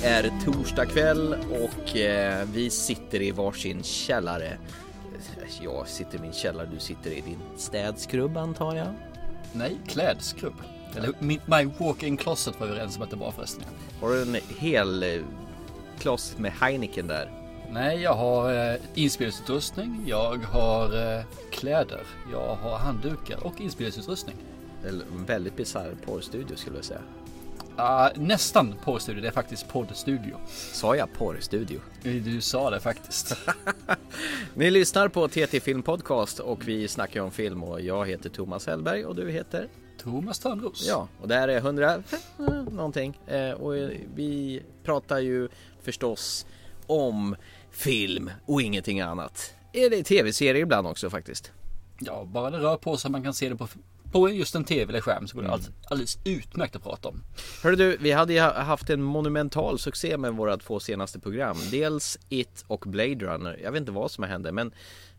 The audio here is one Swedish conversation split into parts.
Det är torsdag kväll och eh, vi sitter i varsin källare. Jag sitter i min källare, du sitter i din städskrubb antar jag? Nej, klädskrubb. Eller min- My walk-in closet var vi överens om att det var förresten. Har du en hel eh, kloss med Heineken där? Nej, jag har eh, inspelningsutrustning, jag har eh, kläder, jag har handdukar och inspelningsutrustning. En väldigt bisarr porrstudio skulle jag säga. Ah, nästan porrstudio, det är faktiskt poddstudio. Sa jag porrstudio? Du sa det faktiskt. Ni lyssnar på TT Film Podcast och vi snackar om film och jag heter Thomas Hellberg och du heter? Thomas Törnros. Ja, och det här är 100 någonting. Eh, och vi pratar ju förstås om film och ingenting annat. Är det tv-serier ibland också faktiskt? Ja, bara det rör på sig man kan se det på, på just en tv eller skärm så går det alldeles, alldeles utmärkt att prata om. Hörru du, vi hade ju ha- haft en monumental succé med våra två senaste program. Dels It och Blade Runner. Jag vet inte vad som hände men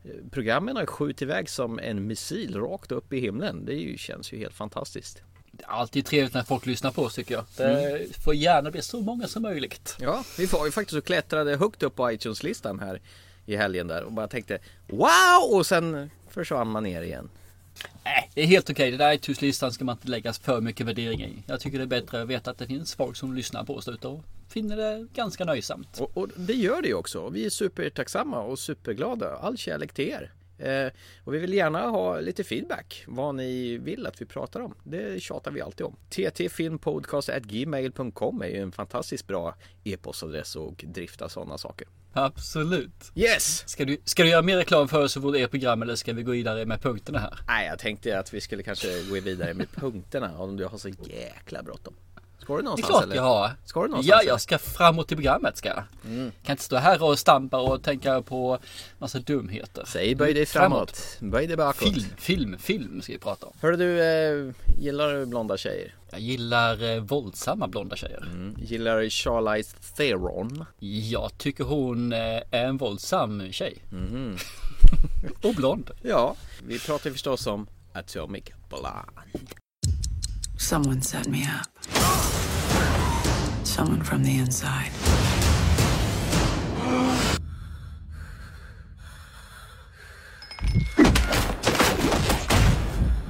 eh, programmen har skjutit iväg som en missil rakt upp i himlen. Det ju, känns ju helt fantastiskt. Det är alltid trevligt när folk lyssnar på oss tycker jag. Det får gärna bli så många som möjligt. Ja, vi var ju faktiskt och klättrade högt upp på iTunes-listan här i helgen där och bara tänkte wow och sen försvann man ner igen. Nej, det är helt okej. Det där iTunes-listan ska man inte lägga för mycket värdering i. Jag tycker det är bättre att veta att det finns folk som lyssnar på oss ute och finner det ganska nöjsamt. Och, och det gör det ju också. Vi är supertacksamma och superglada. All kärlek till er. Eh, och vi vill gärna ha lite feedback. Vad ni vill att vi pratar om. Det tjatar vi alltid om. ttfilmpodcast.gmail.com är ju en fantastiskt bra e-postadress och drifta sådana saker. Absolut. Yes! Ska du, ska du göra mer reklam för oss och vårt ert program eller ska vi gå vidare med punkterna här? Nej, jag tänkte att vi skulle kanske gå vidare med punkterna om du har så jäkla bråttom. Ska du Det är någonstans klart eller? jag har. Ska du någonstans, Ja, jag ska framåt till programmet ska jag. Kan inte stå här och stampa och tänka på massa dumheter. Säg böj dig framåt, böj dig bakåt. Film, film, film ska vi prata om. Hörru du, eh, gillar du blonda tjejer? Jag gillar eh, våldsamma blonda tjejer. Gillar du Charlize Theron? Jag tycker hon eh, är en våldsam tjej. och blond. Ja, vi pratar förstås om Atomic Blonde. Someone set me up. Someone from the inside.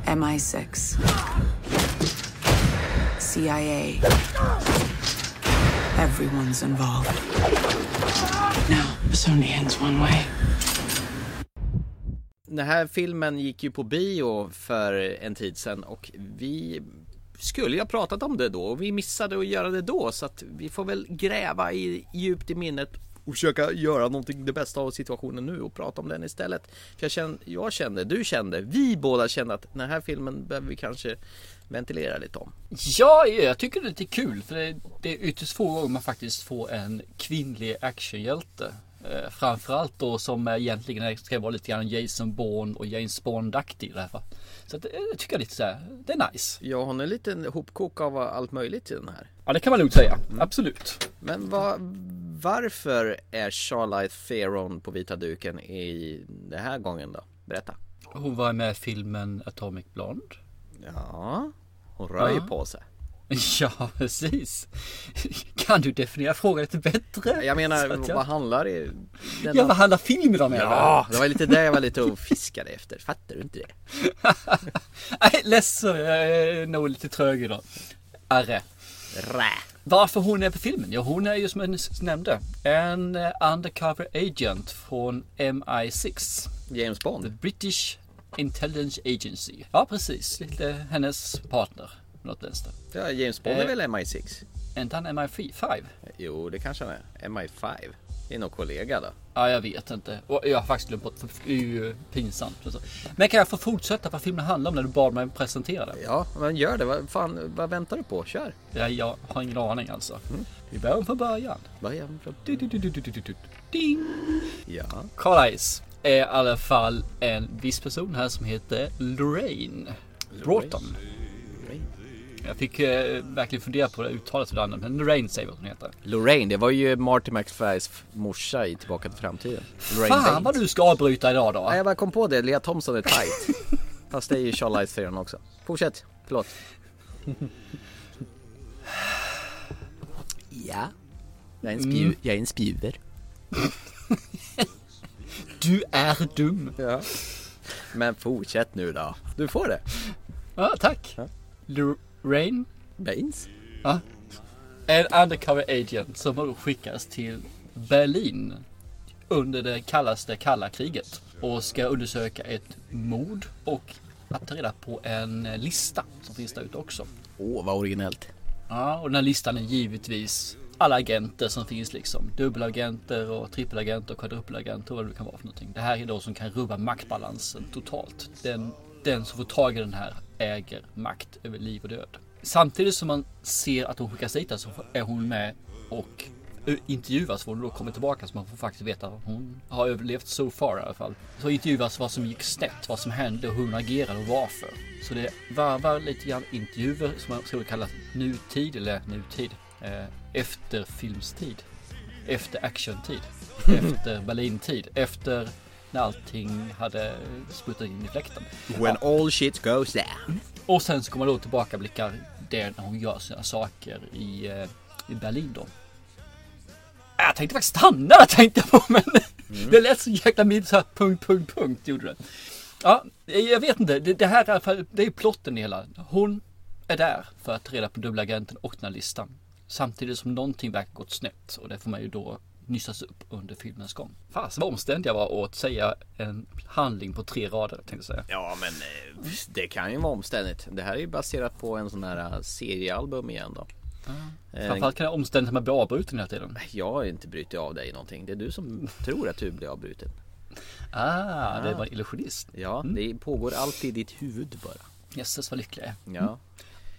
MI6. CIA. Everyone's involved. Now, this only ends one way. Den här filmen gick ju på bio för en tid sedan och vi skulle ju ha pratat om det då och vi missade att göra det då så att vi får väl gräva i, djupt i minnet och försöka göra någonting det bästa av situationen nu och prata om den istället. För jag kände, jag kände, du kände, vi båda kände att den här filmen behöver vi kanske ventilera lite om. Ja, jag tycker det är lite kul för det, det är ytterst få gånger man faktiskt får en kvinnlig actionhjälte. Eh, framförallt då som egentligen ska vara lite grann Jason Bourne och James Bond-aktig i det här fallet. Så att, eh, jag tycker lite så här, det är nice. Ja, hon är en liten hopkok av allt möjligt i den här. Ja, det kan man lugnt säga. Absolut. Men vad, varför är Charlize Theron på vita duken i den här gången då? Berätta. Hon var med i filmen Atomic Blonde. Ja, hon rör ju Ja. på sig. Ja, precis. Kan du definiera frågan lite bättre? Jag menar, jag- vad handlar det? Den Ja, vad handlar filmen om? ja, det var lite det jag var lite och fiskade efter. Fattar du inte det? Nej, ledsen. Jag är nog lite trög idag. Arre. Rä. Varför hon är på filmen? Ja, hon är ju som jag nyss nämnde en eh, undercover agent från MI6. James The Bond. British Intelligence Agency. Ja, precis. Lite hennes partner. Något vänster. Ja, James Bond är Eh. väl MI6? Är inte han MI5? Jo, det kanske han är. MI5. Det är nog kollega då. Ja, jag vet inte. Och jag har faktiskt glömt bort. Det är ju pinsamt. Men kan jag få fortsätta vad filmen handlar om när du bad mig presentera den? Ja, men gör det. Vad fan, vad väntar du på? Kör. Ja, jag har ingen aning alltså. Vi börjar från början. Början från... Du, du, du. Ding! Ja. Carl Ice är i alla fall en viss person här som heter Lorraine Broughton. Jag fick eh, verkligen fundera på det uttalet andra, men Lorraine säger vad hon heter. Lorraine, det var ju Marty McFlys morsa i Tillbaka till framtiden. Lorraine Fan vad Baines. du ska avbryta idag då. Nej, jag bara kom på det. Lea Thompson är tight. Fast det är ju Charlize Theron också. Fortsätt. Förlåt. Ja. Jag är en, spju- jag är en spjuver. Du är dum. Ja. Men fortsätt nu då. Du får det. Ja, tack. Lorraine. Baines? Ja. En undercover agent som har då skickats till Berlin under det kallaste kalla kriget och ska undersöka ett mord och att ta reda på en lista som finns där ute också. Åh, vad originellt. Ja, och den här listan är givetvis alla agenter som finns liksom. Dubbelagenter och trippelagenter och kvadrupelagenter och vad det kan vara för någonting. Det här är då som kan rubba maktbalansen totalt. Den, den som får tag i den här äger makt över liv och död. Samtidigt som man ser att hon skickas dit så är hon med och intervjuas får hon då kommer tillbaka så man får faktiskt veta att hon har överlevt so far i alla fall. Så intervjuas vad som gick snett, vad som hände, hur hon agerade och varför. Så det varvar lite grann intervjuer som man skulle kalla nutid eller nutid. Eh, efter filmstid. Efter actiontid. Efter Berlintid. Efter när allting hade sprutat in i fläkten. When all shit goes down. Och sen så kommer då tillbaka blickar det när hon gör sina saker i, eh, i Berlin då. Jag tänkte faktiskt stanna där tänkte jag på men det lät så jäkla mitt så här punkt, punkt, punkt gjorde det. Ja, jag vet inte. Det, det här är det är plotten i hela. Hon är där för att ta reda på dubbelagenten och den här listan. Samtidigt som någonting verkar gått snett och det får man ju då nystas upp under filmens gång. Fasen vad omständig jag var att säga en handling på tre rader tänkte jag säga. Ja, men eh, det kan ju vara omständigt. Det här är ju baserat på en sån här eh, seriealbum igen då. Eh, Framförallt kan det vara omständigt att man blir avbruten hela tiden. Jag har inte brutit av dig någonting. Det är du som tror att du blir avbruten. Ah, det var illusionist. Ja, det pågår alltid i ditt huvud bara. Jösses vad lycklig jag är. Ja.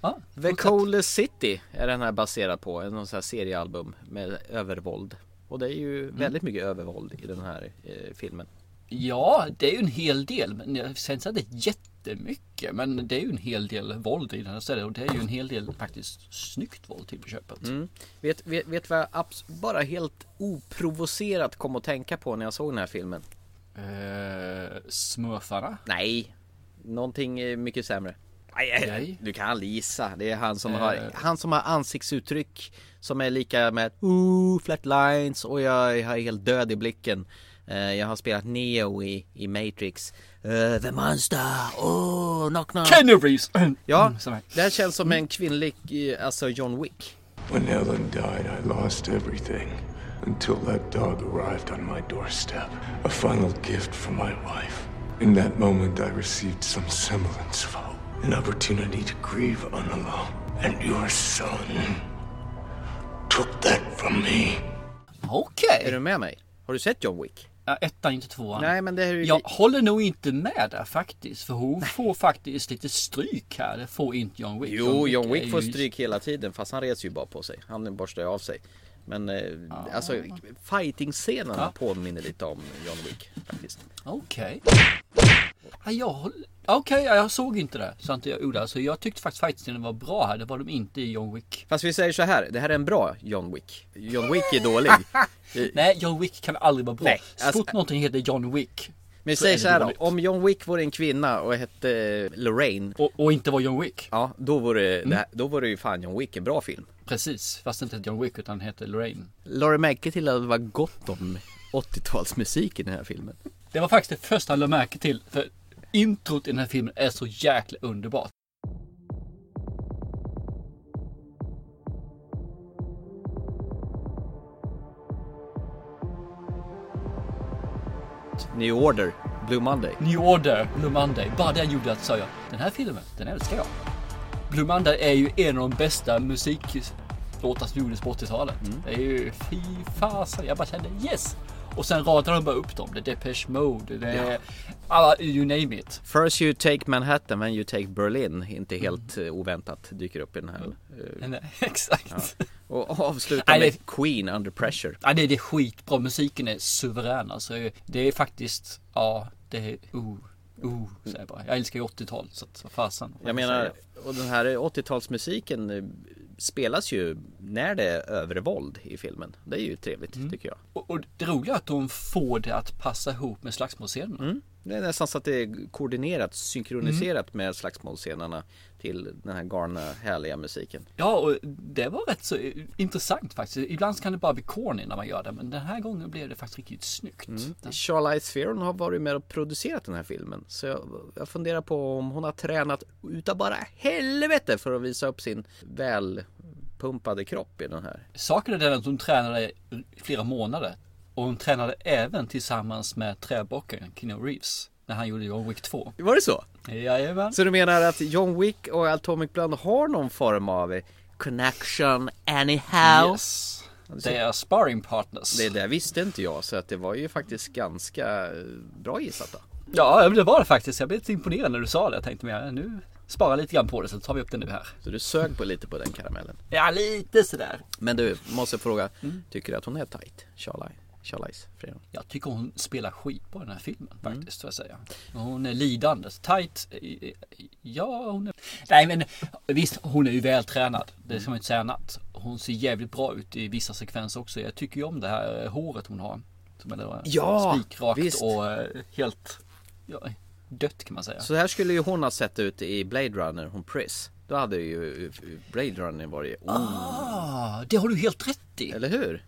Ja, The fortsätt. Coldest City är den här baserad på. En sån här seriealbum med övervåld. Och det är ju väldigt mycket övervåld i den här eh, filmen. Ja, det är ju en hel del. Men jag säger inte jättemycket. Men det är ju en hel del våld i den här stället. Och det är ju en hel del faktiskt snyggt våld till på köpet. Mm. Vet, vet, vet vad jag bara helt oprovocerat kom att tänka på när jag såg den här filmen? Eh, smurfarna. Nej, någonting mycket sämre. Nej, Nej. Du kan gissa. Det är han som Eh. har Han som har ansiktsuttryck Som är lika med Ooh, flat lines och jag är helt död i blicken Eh, Jag har spelat Neo i, i Matrix Eh, The Monster, oh, knock knock Kenny Reeves! Ja, Mm, är. det här känns som en kvinnlig, eh, alltså John Wick When Ellen died, I lost everything until that dog arrived on my doorstep. A final gift from my wife. In that moment, I received some semblance of hope, an opportunity to grieve unalone. And your son took that from me. Okej. Är du med mig? Har du sett John Wick? Ja, ettan, inte tvåan. Nej men det är ju Jag håller nog inte med där faktiskt. För hon får faktiskt lite stryk här. Det får inte John Wick. Jo, John är Wick får ju- stryk hela tiden fast han reser ju bara på sig. Han borstar ju av sig. Men eh, alltså fighting-scenerna Ja. påminner lite om John Wick faktiskt. Okej. Ja, jag Okej, ja, jag såg inte det. Sant jag gjorde. Alltså, jag tyckte faktiskt fightscenen var bra här. Det var de inte i John Wick. Fast vi säger så här, det här är en bra John Wick. John Wick är dålig. Nej, John Wick kan aldrig vara bra. Nej, Så alltså- fort någonting heter John Wick. Men så säg så det här då, om John Wick vore en kvinna och hette eh, Lorraine. Och, och inte var John Wick. Ja, då vore, Mm. det då vore ju fan John Wick en bra film. Precis, fast det inte heter John Wick utan heter Lorraine. Laurie märke till att det var gott om 80-talsmusik i den här filmen. Det var faktiskt det första jag lade märke till. För introt i den här filmen är så jäkla underbart. New Order, Blue Monday. New Order, Blue Monday. Bara det gjorde att sa jag, den här filmen, den älskar jag. Blue Monday är ju en av de bästa musiklåtar som gjordes på 80-talet. Det är ju fy fasen, jag bara kände yes! Och sen radar de bara upp dem. Det är Depeche Mode, det är alla, you name it. First you take Manhattan, when you take Berlin. Inte helt eh, oväntat dyker upp i den här. eh, Nej, Exakt. Och avsluta Nej, med Queen Under Pressure. Ja, det, det är skitbra. Musiken är suverän. Alltså, det är faktiskt, ja, det är, oh, oh, säger jag bara. Jag älskar ju 80-tal, så att fasen. Jag menar, och den här 80-talsmusiken eh, spelas ju när det är övervåld i filmen. Det är ju trevligt Mm. tycker jag. Och, och det roliga är att de får det att passa ihop med slagsmålscenen. Det är nästan så att det är koordinerat, synkroniserat med slagsmålscenerna till den här galna härliga musiken. Ja, och det var rätt så intressant faktiskt. Ibland kan det bara bli corny när man gör det, men den här gången blev det faktiskt riktigt snyggt. Mm. Charlize Theron har varit med och producerat den här filmen. Så jag, jag funderar på om hon har tränat utav bara helvete för att visa upp sin välpumpade kropp i den här. Saken är den att hon tränade i flera månader. Och hon tränade även tillsammans med träbocken Keanu Reeves. När han gjorde John Wick 2. Var det så? Jajamän. Så du menar att John Wick och Atomic Blonde har någon form av connection anyhow? Yes. Det är sparring partners. Det där visste inte jag så att det var ju faktiskt ganska eh, bra gissat då. Ja, det var det faktiskt. Jag blev lite imponerad när du sa det. Jag tänkte men nu spara lite grann på det så tar vi upp det nu här. Så du sög på lite på den karamellen? Ja, lite sådär. Men du, måste fråga. Tycker du att hon är tight? Charlie? Charlize Theron? Jag tycker hon spelar skit på den här filmen faktiskt, får jag säga. Hon är lidande. Tight, eh, ja hon är... Nej men visst, hon är ju vältränad. Det ska man inte säga annat. Hon ser jävligt bra ut i vissa sekvenser också. Jag tycker ju om det här eh, håret hon har. Som är Ja, spikrakt visst. och eh, helt ja, dött kan man säga. Så här skulle ju hon ha sett ut i Blade Runner, hon Pris. Då hade ju Blade Runner varit... Oh, Ah, det har du helt rätt i. Eller hur?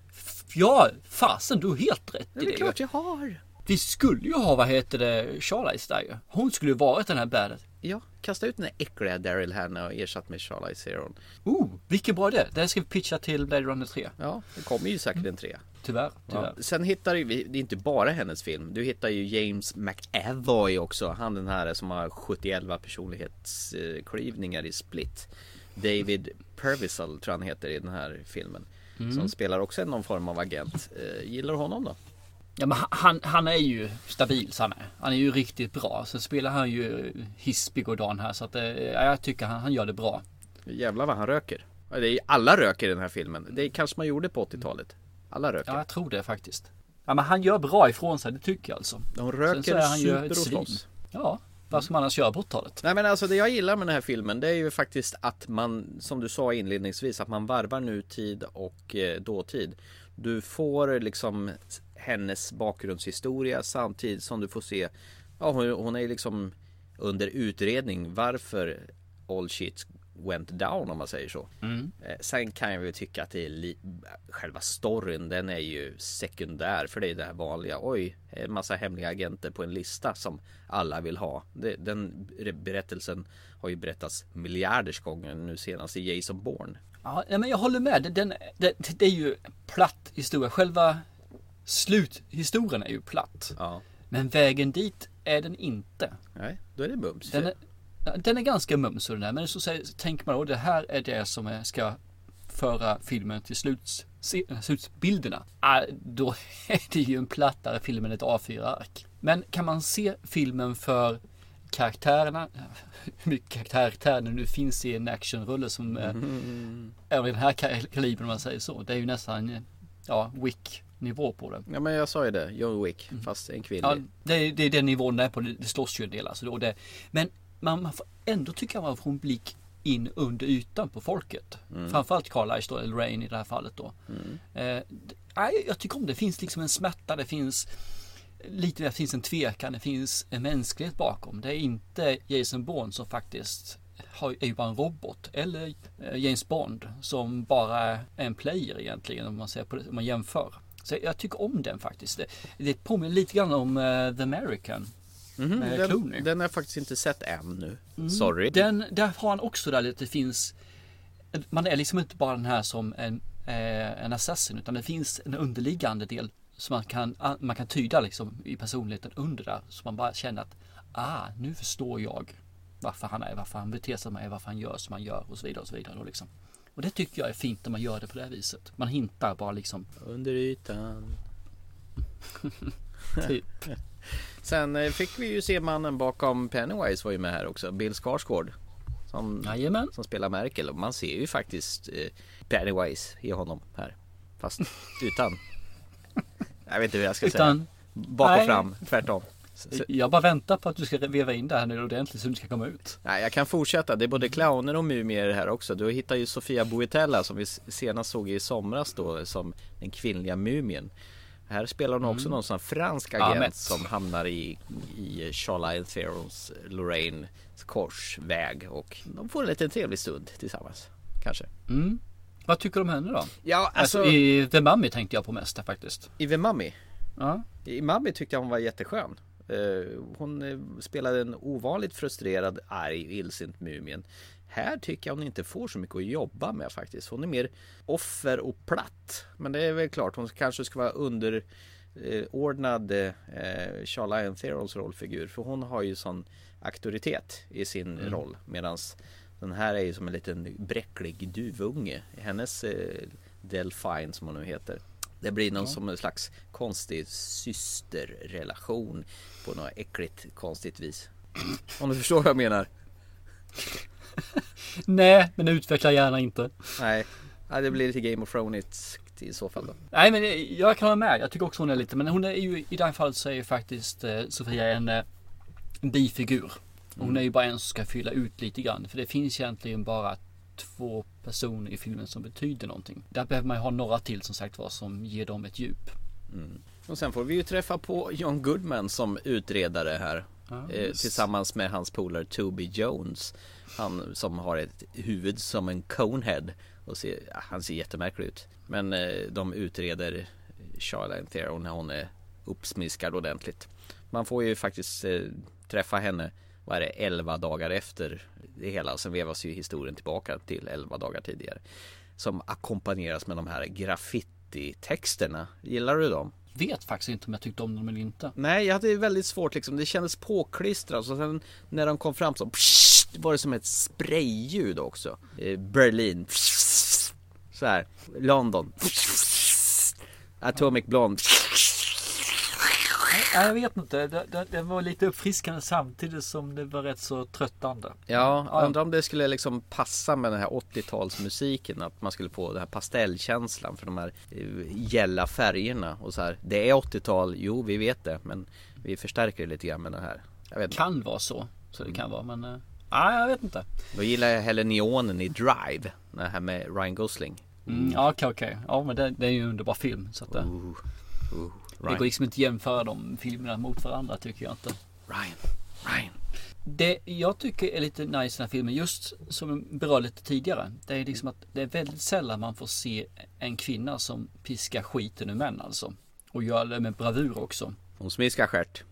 Ja, fasen du har helt rätt i Det det. är klart jag har. Vi skulle ju ha, vad heter det, Charlize där ju. Hon skulle ju varit den här bäret. Ja, kasta ut den där äckliga Daryl Hannah och ersatt med Charlize Theron. Oh, vilken bra idé. Det här ska vi pitcha till Blade Runner 3. Ja, det kommer ju säkert en trea. Tyvärr, tyvärr. Ja. Sen hittar vi, det är inte bara hennes film. Du hittar ju James McAvoy också. Han den här som har 71 personlighetsklyvningar i Split. David Purvisel tror jag han heter i den här filmen. Som spelar också någon form av agent. Eh, gillar du honom då? Ja, men han, han är ju stabil han är. Han är ju riktigt bra. Sen spelar han ju hispig och dan här så att eh, ja, jag tycker han, han gör det bra. Jävlar vad han röker. Det är, alla röker i den här filmen. Det kanske man gjorde på 80-talet. Alla röker. Ja, jag tror det faktiskt. Ja, men han gör bra ifrån sig, det tycker jag alltså. De Sen röker, så är han super och slåss. Ja, vad ska man annars göra på 80-talet? Nej men alltså det jag gillar med den här filmen det är ju faktiskt att man Som du sa inledningsvis att man varvar nutid och eh, dåtid Du får liksom hennes bakgrundshistoria samtidigt som du får se Ja hon, hon är liksom under utredning varför all shit went down om man säger så. Eh, Sen kan jag väl tycka att det är li- själva storyn den är ju sekundär för det är det här vanliga. Oj, en massa hemliga agenter på en lista som alla vill ha. Den berättelsen har ju berättats miljarders gånger nu senast i Jason Bourne. Ja, men jag håller med. Den, den, det är ju platt historia. Själva sluthistorien är ju platt. Ja, Men vägen dit är den inte. nej, då är det bums. Den är, den är ganska mums den där. Men så säger, tänker man då det här är det som är, ska föra filmen till sluts, se- slutbilderna. Ah, då är det ju en plattare film än ett A4-ark. Men kan man se filmen för karaktärerna, hur mycket karaktärer det nu finns i en actionrulle som eh, är av den här ka- kalibern om man säger så. Det är ju nästan eh, ja, Wick-nivå på det. Ja men jag sa ju det, John Wick fast en kvinnlig. Ja, det, är- det är den nivån det är på. Det, det slåss ju en del alltså. Det, men man, man får ändå tycka man får en blick in under ytan på folket. Framförallt Carlisle då, eller Rain i det här fallet då. Eh, d- nej, jag tycker om det. Det finns liksom en smärta, det finns lite, det finns en tvekan, det finns en mänsklighet bakom. Det är inte Jason Bourne som faktiskt har, är ju bara en robot. Eller eh, James Bond som bara är en player egentligen om man, ser på det, om man jämför. Så jag tycker om den faktiskt. Det, det påminner lite grann om eh, The American. Mhm, med Clooney. den, den har jag faktiskt inte sett än nu. Sorry. Den, där har han också där att det finns Man är liksom inte bara den här som en, eh, en assassin utan det finns en underliggande del som man kan, man kan tyda liksom i personligheten under där. Så man bara känner att ah, nu förstår jag varför han är, varför han beter sig som han är, varför han gör som han gör och så vidare. Och så vidare då liksom. Och det tycker jag är fint när man gör det på det här viset. Man hintar bara liksom Under ytan. typ. Sen eh, fick vi ju se mannen bakom Pennywise var ju med här också. Bill Skarsgård. Som, Jajamän. som spelar Merkel. Och man ser ju faktiskt eh, Pennywise i honom här. Fast utan. Jag vet inte hur jag ska säga. Utan Bak och Nej. fram, tvärtom. Jag bara väntar på att du ska veva in det här nu ordentligt så du ska komma ut. nej, jag kan fortsätta. Det är både clowner och mumier här också. Du hittar ju Sofia Boutella som vi senast såg i somras då som den kvinnliga mumien. Här spelar hon också någon sån fransk agent Ahmet. som hamnar i, i Charlize Theron's Lorraine korsväg och de får en liten trevlig stund tillsammans. Kanske. Mm. Vad tycker du om henne då? Ja, Alltså, alltså, i, The Mummy tänkte jag på mest faktiskt. i The Mummy. Ja. I Mummy tyckte jag hon var jätteskön. Eh, Hon eh, spelade en ovanligt frustrerad, arg, illsint Mumien. Här tycker jag hon inte får så mycket att jobba med faktiskt. Hon är mer offer och platt. Men det är väl klart, hon kanske ska vara underordnad eh, Charlize Therols rollfigur. För hon har ju sån auktoritet i sin roll. Medan den här är ju som en liten bräcklig duvunge. Hennes eh, Delphine som hon nu heter. Det blir någon som slags konstig systerrelation på något äckligt konstigt vis. Om du förstår vad jag menar? Nej, men utveckla gärna inte. Nej, ja, det blir lite Game of Thrones i så fall då. Nej men jag kan hålla med. Jag tycker också hon är lite, men hon är ju i det här fallet så är ju faktiskt eh, Sofia en, eh, bifigur. Hon är ju bara en som ska fylla ut lite grann. För det finns egentligen bara två personer i filmen som betyder någonting. Där behöver man ju ha några till som sagt var som ger dem ett djup. Och sen får vi ju träffa på John Goodman som utredare här. Ja, eh, tillsammans med hans polare Toby Jones. Han som har ett huvud som en conehead. Och ser, ja, han ser jättemärklig ut. Men eh, de utreder Charlotte Theron när hon är uppsmiskad ordentligt. Man får ju faktiskt eh, träffa henne, vad är det, 11 dagar efter det hela. Sen vevas ju historien tillbaka till 11 dagar tidigare. Som ackompanjeras med de här graffiti-texterna. Gillar du dem? Vet faktiskt inte om jag tyckte om dem eller inte. Nej, jag hade väldigt svårt liksom. Det kändes påklistrat. Så sen när de kom fram så pssst, var det som ett sprayljud också. Berlin. Pssst, så här. London. Pssst, Atomic Blonde. Nej, jag vet inte. Det, det, det var lite uppfriskande samtidigt som det var rätt så tröttande. Ja, Ja. undrar om det skulle liksom passa med den här 80-talsmusiken. Att man skulle få den här pastellkänslan för de här eh, gälla färgerna. Och så här. Det är 80-tal, jo vi vet det. Men vi förstärker det lite grann med den här. Jag. Kan vara så. Så det kan vara men... eh, Nej, jag vet inte. Då gillar jag hellre neonen i Drive. Den här med Ryan Gosling. Mm, ja, okej, okej. Ja, men det, det är ju en underbar film. Så att, det, Ooh, ooh, det går Ryan, liksom inte att jämföra de filmerna mot varandra tycker jag inte. Ryan, Ryan. Det jag tycker är lite nice i den här filmen, just som jag berörde lite tidigare. Det är liksom att det är väldigt sällan man får se en kvinna som piskar skiten ur män alltså. Och gör det med bravur också. Hon smiskar stjärt.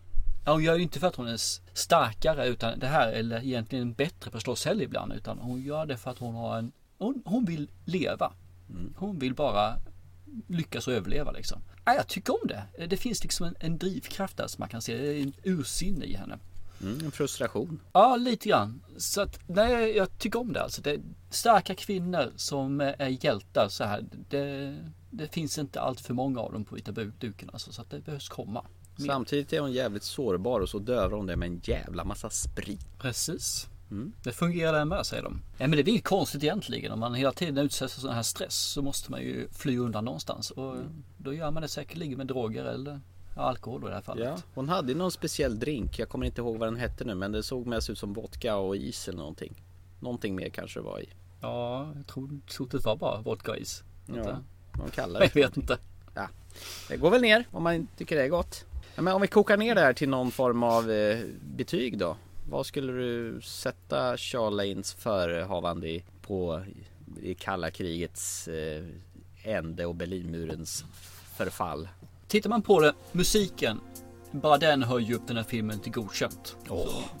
Ja, hon gör ju inte för att hon är starkare utan det här är egentligen bättre på slåsshelg ibland. Utan hon gör det för att hon har en, hon, hon vill leva. Hon vill bara lyckas överleva liksom. Ja, jag tycker om det. Det finns liksom en, en drivkraft där som man kan se. En ursinne i henne. Mm, en frustration. Ja, lite grann. Så att, nej, jag tycker om det alltså. Det starka kvinnor som är hjältar så här. Det, det finns inte allt för många av dem på vita duken alltså, så att det behövs komma. mer. Samtidigt är hon jävligt sårbar och så dövar hon det med en jävla massa sprit. Precis. Det fungerar det med säger de. Ja, men det är inget konstigt egentligen. Om man hela tiden utsätts för sån här stress så måste man ju fly undan någonstans. Och då gör man det säkerligen med droger eller alkohol då i det här fallet. Ja, hon hade ju någon speciell drink. Jag kommer inte ihåg vad den hette nu men det såg mest ut som vodka och is eller någonting. Någonting mer kanske det var i. Ja, jag tror, tror det var bara vodka och is. Ja, eh, de kallar Jag det. vet inte. Ja. Det går väl ner om man tycker det är gott. Ja, men om vi kokar ner det här till någon form av eh, betyg då. Vad skulle du sätta Charlanes förehavande i, på i kalla krigets eh, ände och Berlinmurens förfall? Tittar man på det, musiken, bara den höjer ju upp den här filmen till godkänt.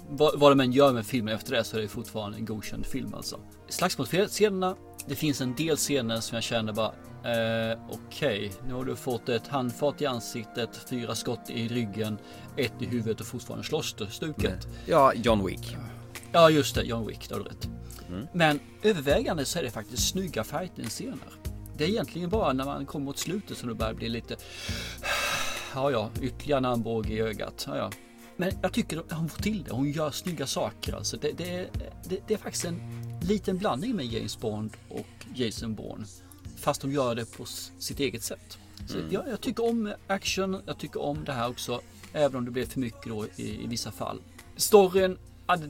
Vad, vad de än gör med filmen efter det så är det fortfarande en godkänd film alltså. Slagsmålsscenerna, det finns en del scener som jag känner bara eh, okej, nu har du fått ett handfat i ansiktet, fyra skott i ryggen, ett i huvudet och fortfarande slåss du stuket. Ja, John Wick. Ja just det, John Wick, det har du rätt. Men övervägande så är det faktiskt snygga fighting-scener. Det är egentligen bara när man kommer mot slutet som det börjar bli lite Ja, ja, ytterligare en armbåge i ögat. Ja, ja. Men jag tycker att hon får till det. Hon gör snygga saker. Alltså det, det, är, det, det är faktiskt en liten blandning med James Bond och Jason Bourne. Fast de gör det på sitt eget sätt. Så jag, jag tycker om action. Jag tycker om det här också. Även om det blir för mycket då i, i vissa fall. Storyn,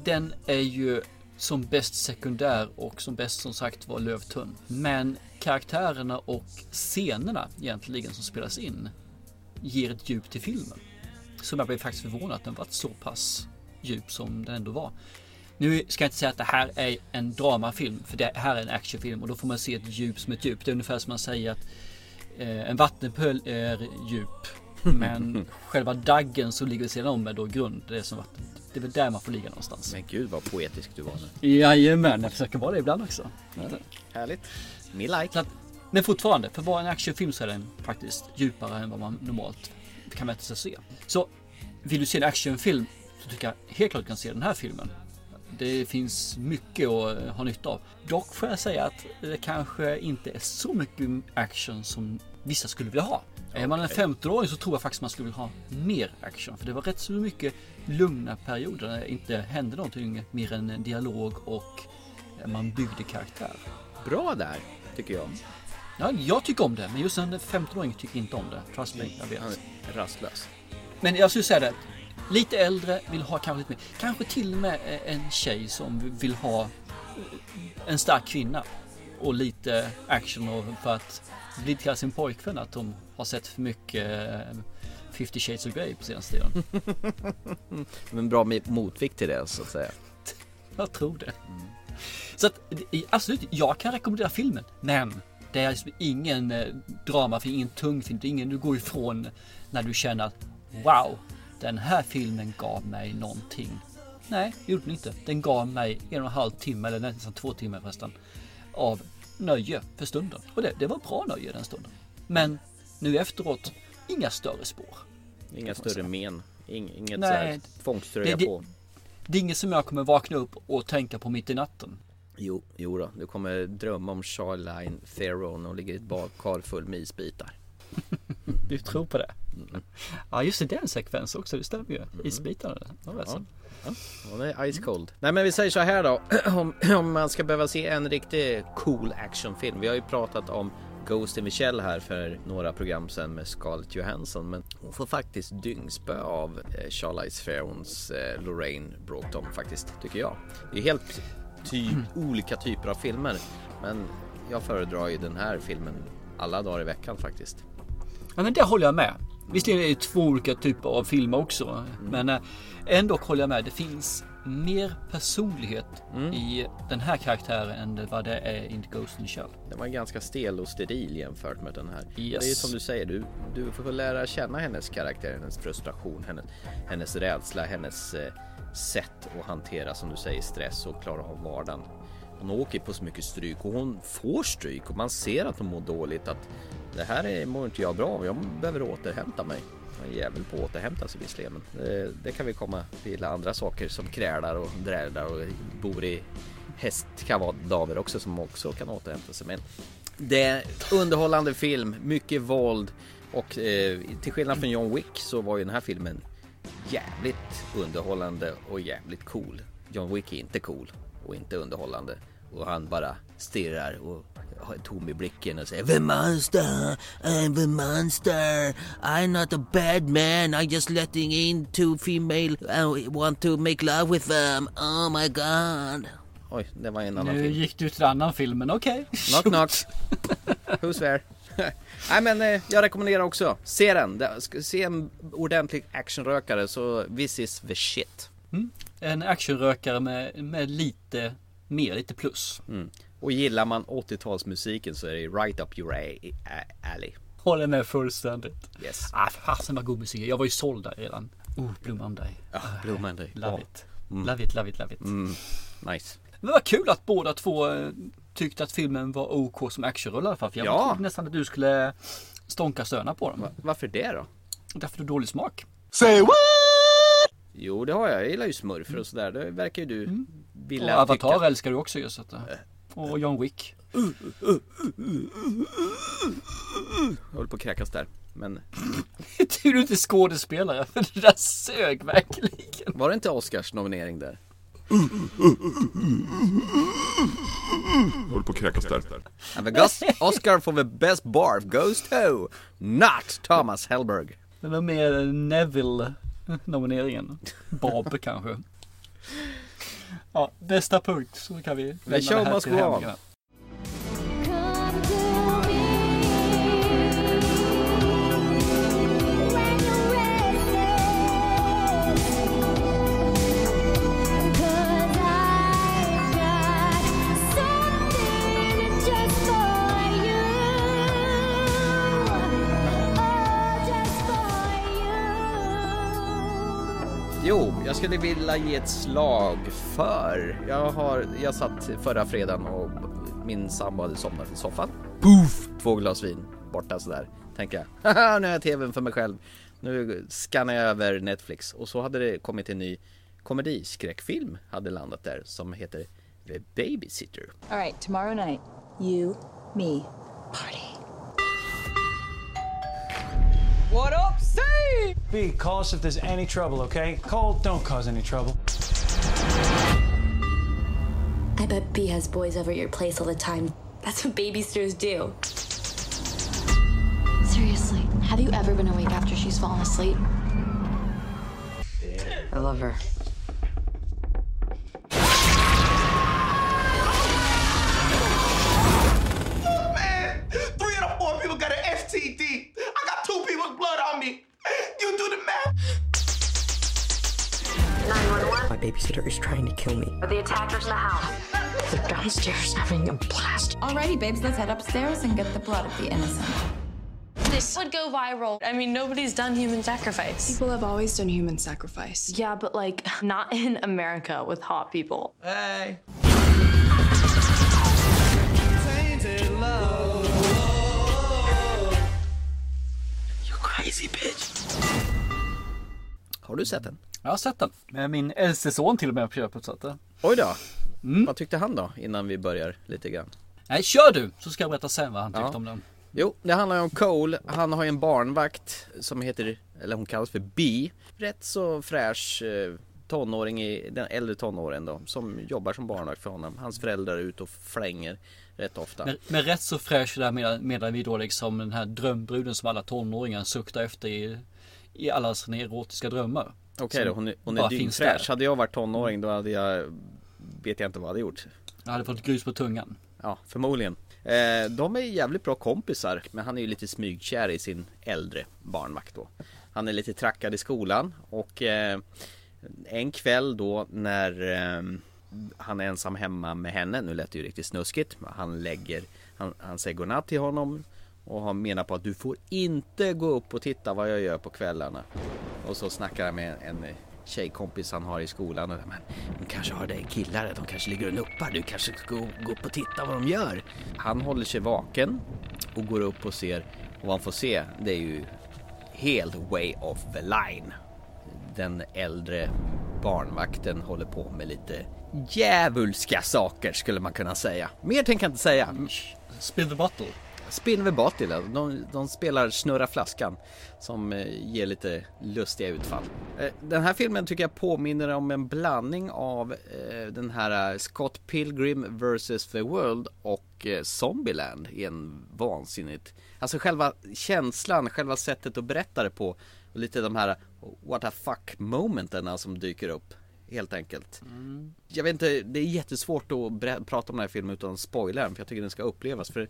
den är ju som bäst sekundär och som bäst som sagt var lövtunn. Men karaktärerna och scenerna egentligen som spelas in ger ett djup till filmen. Som jag blev faktiskt förvånad att den varit så pass djup som den ändå var. Nu ska jag inte säga att det här är en dramafilm, för det här är en actionfilm och då får man se ett djup som ett djup. Det är ungefär som man säger att eh, en vattenpöl är djup, men själva daggen som ligger vid sidan om är då grund. Det är som vatten. Det är väl där man får ligga någonstans. Men gud vad poetisk du var nu. Jajamän, jag försöker vara det ibland också. Härligt. Me like. Så att, men fortfarande, för att vara en actionfilm så är den faktiskt djupare än vad man normalt kan vänta sig att se. Så vill du se en actionfilm så tycker jag helt klart du kan se den här filmen. Det finns mycket att eh, ha nytta av. Dock får jag säga att det kanske inte är så mycket action som vissa skulle vilja ha. Är man en 15-åring så tror jag faktiskt man skulle vilja ha mer action. För det var rätt så mycket lugna perioder där det inte hände någonting mer än dialog och man byggde karaktär. Bra där, tycker jag. Ja, jag tycker om det, men just en 15-åring tycker inte om det. Trust me, jag vet. Han är rastlös. Men jag skulle säga det. Lite äldre vill ha kanske lite mer. Kanske till och med en tjej som vill ha en stark kvinna. Och lite action och för att blidka sin pojkvän att de har sett för mycket eh, 50 shades of Grey på senaste tiden. Men bra motvikt till det så att säga. Jag tror det. Så att absolut, jag kan rekommendera filmen. Men det är liksom ingen eh, dramafilm, ingen tung film. Det är ingen du går ifrån när du känner att wow, den här filmen gav mig någonting. Nej, det gjorde den inte. Den gav mig en och en halv timme, eller nästan två timmar förresten, av nöje för stunden. Och det, det var bra nöje den stunden. Men nu efteråt, inga större spår. Inga större men. Ing, inget Nej, såhär tvångströja det- det- på. Det är inget som jag kommer vakna upp och tänka på mitt i natten. Jo, jo då. Du kommer drömma om Charline Theron och ligger i ett badkar full med isbitar. Du tror på det? Ja just det, det är en sekvens också, det stämmer ju. Isbitarna. Ja, alltså. Ja, det är ice cold. Nej men vi säger så här då. Om, om man ska behöva se en riktigt cool actionfilm. Vi har ju pratat om Ghost in the Shell här för några program sedan med Scarlett Johansson. Men hon får faktiskt dyngspö av eh, Charlize Therons eh, Lorraine Broughton faktiskt, tycker jag. Det är helt typ, olika typer av filmer. Men jag föredrar ju den här filmen alla dagar i veckan faktiskt. Ja men det håller jag med. Visserligen är det två olika typer av filmer också. Men eh, ändå håller jag med. Det finns mer personlighet i den här karaktären än vad det är i Ghost in the Shell. Den var ganska stel och steril jämfört med den här. Yes. Det är ju som du säger, du, du får lära känna hennes karaktär, hennes frustration, hennes, hennes rädsla, hennes eh, sätt att hantera som du säger stress och klara av vardagen. Hon åker på så mycket stryk och hon får stryk och man ser att hon mår dåligt att det här är, mår inte jag bra av, jag behöver återhämta mig. Jag är jävel på att återhämta sig visserligen men det, det kan vi komma till andra saker som krälar och drälar och bor i hästkavader också som också kan återhämta sig. Men det är underhållande film, mycket våld och eh, till skillnad från John Wick så var ju den här filmen jävligt underhållande och jävligt cool. John Wick är inte cool och inte underhållande och han bara stirrar och har tom i blicken och säger The monster, I'm the monster, I'm not a bad man, I'm just letting in two female, I want to make love with them, oh my god. Oj, det var en annan Nu film. gick du till annan film, men okej. Knock knock. Who's there? Nej men eh, jag rekommenderar också, se den. Se en ordentlig actionrökare så this is the shit. En actionrökare med, med lite mer, lite plus. Mm. Och gillar man 80-talsmusiken så är det right up your alley. Håller med fullständigt. Yes. Ah, fasen vad god musik. Jag var ju såld där redan. Oh, Blue Monday. Ja, Blue Monday. Love Ja. it. Love it, love it, love it. Mm. Nice. Men vad kul att båda två eh, tyckte att filmen var OK som actionrulle i alla fall. För jag Ja. trodde nästan att du skulle stånka stöna på dem. Va- Varför det då? Därför du har dålig smak. Jo det har jag, jag gillar ju smurfer och sådär. Det verkar ju du Och vilja Avatar tycka. älskar du också ju. Så att, eh, och John Wick. Jag håller på att kräkas där. Men Tur du inte är skådespelare. För det där sög verkligen. var det inte Oscars nominering där? Jag håller på att kräkas där. Gus- Oscar for the best barf goes to not Thomas Hellberg. Det var mer Neville nomineringen. Bob kanske. Ja, nästa punkt så kan vi lämna show det här must till go on. Jo, jag skulle vilja ge ett slag för... Jag, har, jag satt förra fredagen och min sambo hade somnat i soffan. Poof! Två glas vin borta sådär. Tänker jag, haha nu har jag tvn för mig själv. Nu skannar jag över Netflix och så hade det kommit en ny komediskräckfilm hade landat där som heter The Babysitter. All right, tomorrow night, you, me, party. What up, say? B, call us if there's any trouble, okay? Cole, don't cause any trouble. I bet B has boys over at your place all the time. That's what babysitters do. Seriously, have you ever been awake after she's fallen asleep? I love her. You do the math. My babysitter is trying to kill me. Are the attackers in the house? They're downstairs having a blast. Alrighty, babes, let's head upstairs and get the blood of the innocent. This would go viral. I mean, nobody's done human sacrifice. People have always done human sacrifice. Yeah, but like, not in America with hot people. Hey. Crazy bitch. Har du sett den? Jag har sett den. Med min äldste son till och med på köpet. Så att. Oj då. Vad tyckte han då innan vi börjar lite grann? Nej, kör du! Så ska jag berätta sen vad han tyckte Ja. om den. Jo, det handlar ju om Cole. Han har ju en barnvakt som heter, eller hon kallas för B. Rätt så fräsch eh, tonåring i den äldre tonåren då. Som jobbar som barnvakt för honom. Hans föräldrar är ute och flänger rätt ofta. Men, men rätt så fräsch där menar, menar vi då liksom den här drömbruden som alla tonåringar suktar efter i, i alla sina erotiska drömmar. Okej Som då, hon är, hon är dyngfräsch. Hade jag varit tonåring då hade jag, vet jag inte vad jag hade gjort. Jag hade fått grus på tungan. Ja, förmodligen. Eh, de är jävligt bra kompisar, men han är ju lite smygkär i sin äldre barnvakt då. Han är lite trackad i skolan och eh, en kväll då när eh, han är ensam hemma med henne, nu lät det ju riktigt snuskigt, han lägger, han, han säger godnatt till honom och han menar på att du får inte gå upp och titta vad jag gör på kvällarna. Och så snackar han med en tjejkompis han har i skolan och men de kanske har dig killar, de kanske ligger och nuppar, du kanske ska gå, gå upp och titta vad de gör. Han håller sig vaken och går upp och ser och vad han får se det är ju helt way off the line. Den äldre barnvakten håller på med lite djävulska saker skulle man kunna säga. Mer tänker jag inte säga. Spill the bottle. Spin the bottle, de, de spelar Snurra flaskan som eh, ger lite lustiga utfall. Eh, den här filmen tycker jag påminner om en blandning av eh, den här Scott Pilgrim vs. The World och Zombieland i en vansinnigt Alltså själva känslan, själva sättet att berätta det på och lite de här what the fuck momenten som dyker upp Helt enkelt Jag vet inte, det är jättesvårt att prata om den här filmen utan den för jag tycker den ska upplevas för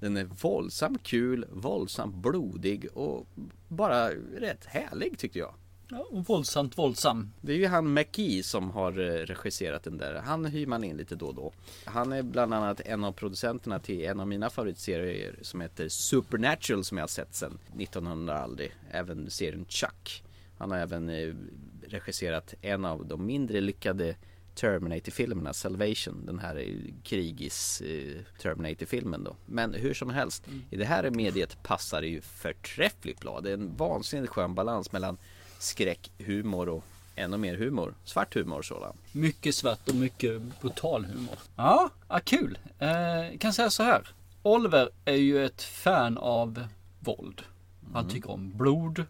den är våldsamt kul, våldsamt blodig och bara rätt härlig tyckte jag. Ja, och våldsamt våldsam. Det är ju han McKee som har eh, regisserat den där. Han hyr man in lite då och då. Han är bland annat en av producenterna till en av mina favoritserier som heter Supernatural som jag har sett sedan 1900 aldrig. Även serien Chuck. Han har även eh, regisserat en av de mindre lyckade Terminator-filmerna, Salvation, den här eh, krigis eh, Terminator-filmen då. Men hur som helst, i det här mediet passar det ju förträffligt bra. Det är en vansinnigt skön balans mellan skräck, humor och ännu mer humor. Svart humor sådan. Mycket svart och mycket brutal humor. Ja, ja kul. Eh, kan säga så här. Oliver är ju ett fan av våld. Han tycker om blod.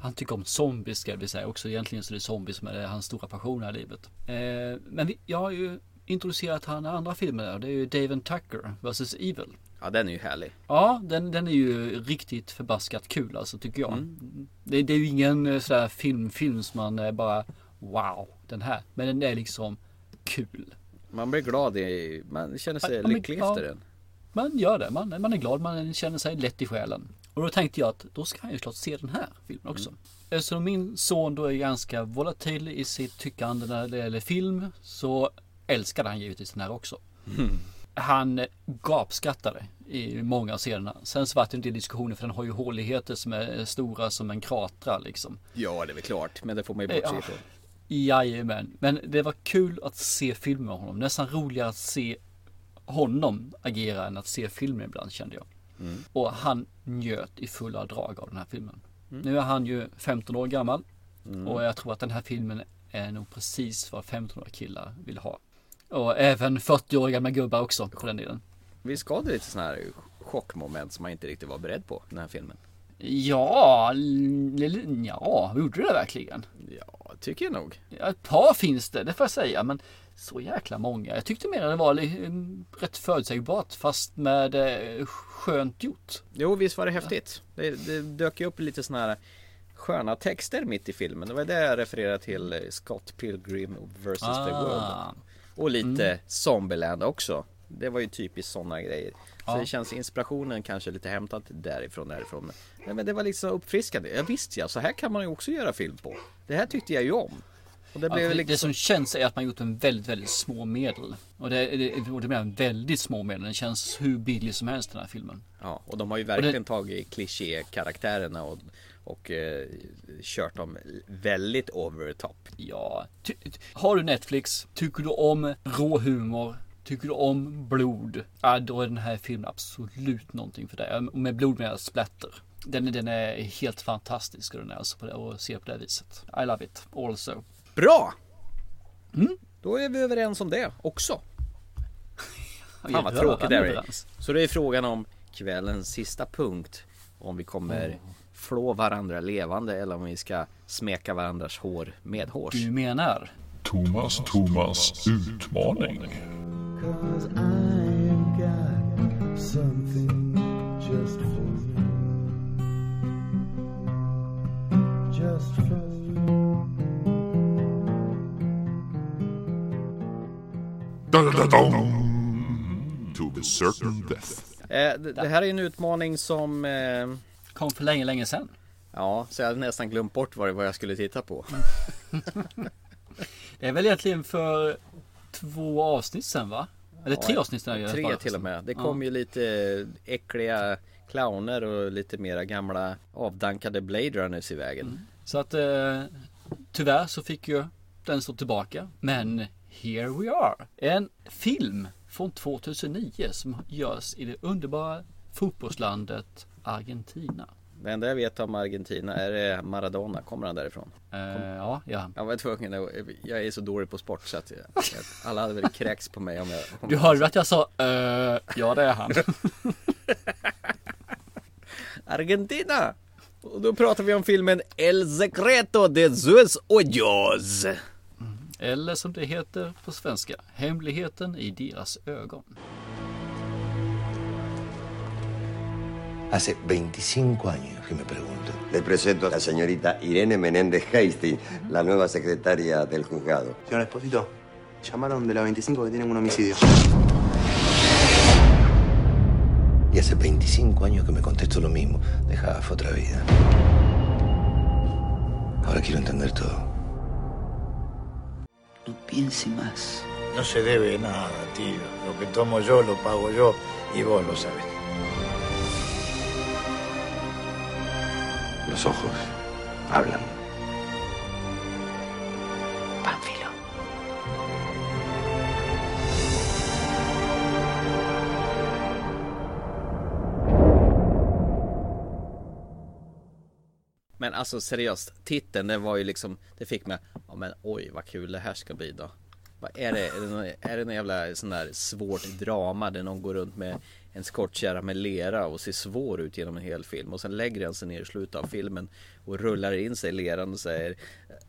Han tycker om zombies ska vi säga också. Egentligen så är det zombies som är hans stora passion här i livet. Eh, men vi, jag har ju introducerat han i andra filmer. Det är ju Dave and Tucker vs. Evil. Ja, den är ju härlig. Ja, den, den är ju riktigt förbaskat kul alltså tycker jag. Det, det är ju ingen eh, sådär film, film som man bara wow, den här. Men den är liksom kul. Man blir glad i, man känner sig men- lycklig ja. efter den. Man gör det, man, man är glad, man känner sig lätt i själen. Och då tänkte jag att då ska han ju klart se den här filmen också. Eftersom min son då är ganska volatil i sitt tyckande när det gäller film så älskade han givetvis den här också. Han gapskrattade i många av scenerna. Sen så var det en del diskussioner för den har ju håligheter som är stora som en kratra liksom. Ja, det är väl klart, men det får man ju bortse Ja. ifrån. Jajamän, men det var kul att se filmer med honom. Nästan roligare att se honom agera än att se filmen ibland kände jag. Mm. Och han njöt i fulla drag av den här filmen. Mm. Nu är han ju 15 år gammal Mm. och jag tror att den här filmen är nog precis vad 15-åriga killar vill ha. Och även 40-åriga gamla gubbar också på den delen. Vi ska det lite sådana här chockmoment som man inte riktigt var beredd på den här filmen. Ja, ja, gjorde det verkligen? Ja, tycker jag nog. Ja, ett par finns det, det får jag säga, men så jäkla många. Jag tyckte mer att det var rätt förutsägbart fast med eh, skönt gjort. Jo, visst var det häftigt. Det, det dök ju upp lite sådana här sköna texter mitt i filmen. Det var det jag refererade till eh, Scott Pilgrim vs. the Ah. World. Och lite Mm. Zombieland också. Det var ju typiskt sådana grejer. Så Ja. det känns inspirationen kanske lite hämtat därifrån därifrån. Nej, men det var liksom uppfriskande. Ja, visst ja, så här kan man ju också göra film på. Det här tyckte jag ju om. Och det Ja, liksom... Det som känns är att man gjort en väldigt, väldigt små medel. Och det, det, och det jag, väldigt små medel. Den känns hur billig som helst den här filmen. Ja, och de har ju verkligen tagit kliché-karaktärerna och, och eh, kört dem väldigt over the top. Ja, ty, har du Netflix, tycker du om rå humor, tycker du om blod, ja, då är den här filmen absolut någonting för dig. Och Med blod menar jag splatter. Den, är- den är helt fantastisk och den är alltså på det, och ser på det viset. I love it also. Bra! Mm. Då är vi överens om det också. Fan vad är tråkigt det är. Så det är frågan om kvällens sista punkt. Om vi kommer flå varandra levande eller om vi ska smeka varandras hår med hårs. Du menar? Thomas Thomas utmaning. To be certain death. Eh, det, det här är en utmaning som... Eh, Kom för länge, länge sedan. Ja, så jag hade nästan glömt bort vad, det, vad jag skulle titta på. Det är väl egentligen för två avsnitt sen va? Eller tre Ja, avsnitt sen. Tre till och med. Det kom ju lite äckliga clowner och lite mera gamla avdankade Blade Runners i vägen. Så att eh, tyvärr så fick ju den stå tillbaka. Men here we are. En film från 2009 som görs i det underbara fotbollslandet Argentina. Det enda jag vet om Argentina är det Maradona, kommer han därifrån? Eh, ja, ja. Jag var tvungen jag är så dålig på sport så att jag, alla hade väl kräks på mig om jag om Du hörde att jag sa eh, ja det är han. Argentina! Och då pratar vi om filmen El Secreto de sus ojos. Eller som det heter på svenska, Hemligheten i deras ögon. Hace 25 años que me pregunto. Le presento a la señorita Irene Menéndez Hastings, la nueva secretaria del juzgado. Señor Esposito, llamaron de la 25 que tienen un homicidio. Y hace 25 años que me contesto lo mismo. Dejaba fue otra vida. Ahora quiero entender todo. No piense más. No se debe nada, tío. Lo que tomo yo lo pago yo y vos lo sabés. Los ojos hablan. Men alltså seriöst, titeln den var ju liksom, det fick mig, ja men oj vad kul det här ska bli då. Vad är det, är det, någon, är det någon jävla sån där svårt drama där någon går runt med en skottkärra med lera och ser svår ut genom en hel film och sen lägger han sig ner i slutet av filmen och rullar in sig i leran och säger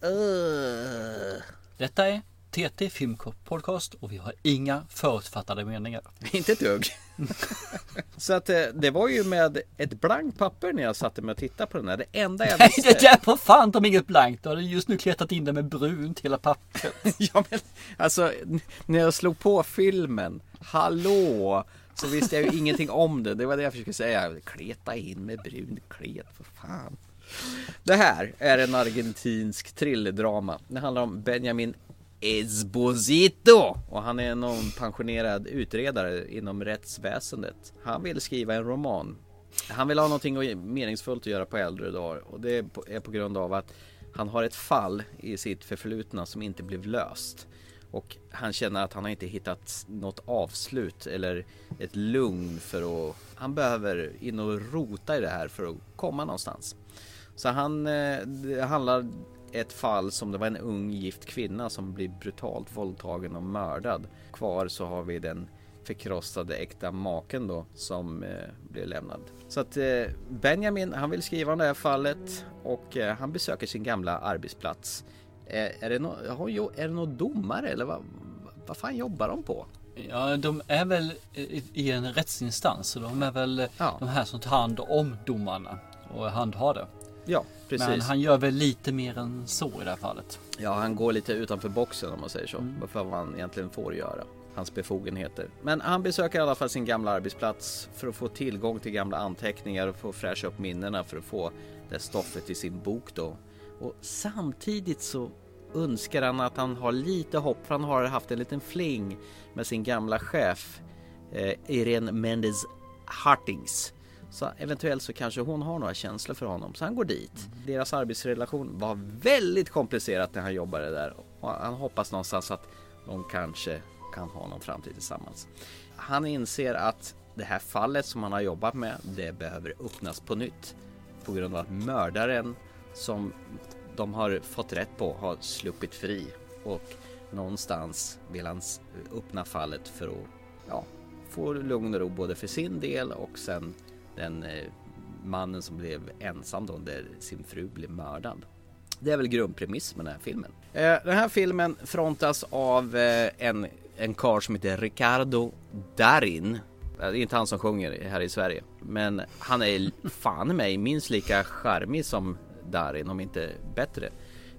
Åh! Detta är TT Film Podcast och vi har inga förutfattade meningar. Inte ett dugg. Så att eh, det var ju med ett blankt papper när jag satte mig och tittade på den här. Det enda jag Nej, visste. det där var fan de inget blankt. Du hade just nu kletat in det med brunt hela pappret. ja men alltså när jag slog på filmen, hallå! Så visste jag ju ingenting om det. Det var det jag försökte säga. Kleta in med brun klet, för fan. Det här är en argentinsk thrillerdrama. Det handlar om Benjamin Esposito och han är någon pensionerad utredare inom rättsväsendet. Han vill skriva en roman. Han vill ha någonting meningsfullt att göra på äldre dagar och det är på, grund av att Han har ett fall i sitt förflutna som inte blev löst. Och han känner att han har inte hittat något avslut eller ett lugn för att... Han behöver in och rota i det här för att komma någonstans. Så han, eh, det handlar ett fall som det var en ung gift kvinna som blir brutalt våldtagen och mördad. Kvar så har vi den förkrossade äkta maken då som eh, blev lämnad. Så att eh, Benjamin han vill skriva om det här fallet och eh, han besöker sin gamla arbetsplats. Eh, är, det no är det någon domare eller vad, vad fan jobbar de på? Ja, de är väl i, i en rättsinstans. Så de är väl ja. de här som tar hand om domarna och handhar det. Ja, precis. Men han gör väl lite mer än så i det här fallet. Ja, han går lite utanför boxen om man säger så. Mm. Vad han egentligen får göra. Hans befogenheter. Men han besöker i alla fall sin gamla arbetsplats för att få tillgång till gamla anteckningar och få fräscha upp minnena för att få det stoffet i sin bok då. Och samtidigt så önskar han att han har lite hopp för han har haft en liten fling med sin gamla chef eh, Irene Mendes Hartings. Så eventuellt så kanske hon har några känslor för honom så han går dit. Deras arbetsrelation var väldigt komplicerat när han jobbade där och han hoppas någonstans att de kanske kan ha någon framtid tillsammans. Han inser att det här fallet som han har jobbat med det behöver öppnas på nytt på grund av att mördaren som de har fått rätt på har sluppit fri och någonstans vill han öppna fallet för att ja, få lugn och ro både för sin del och sen den eh, mannen som blev ensam då där sin fru blev mördad. Det är väl grundpremiss med den här filmen. Eh, den här filmen frontas av eh, en, en karl som heter Ricardo Darin. Det är inte han som sjunger här i Sverige. Men han är fan i mig minst lika charmig som Darin, om inte bättre.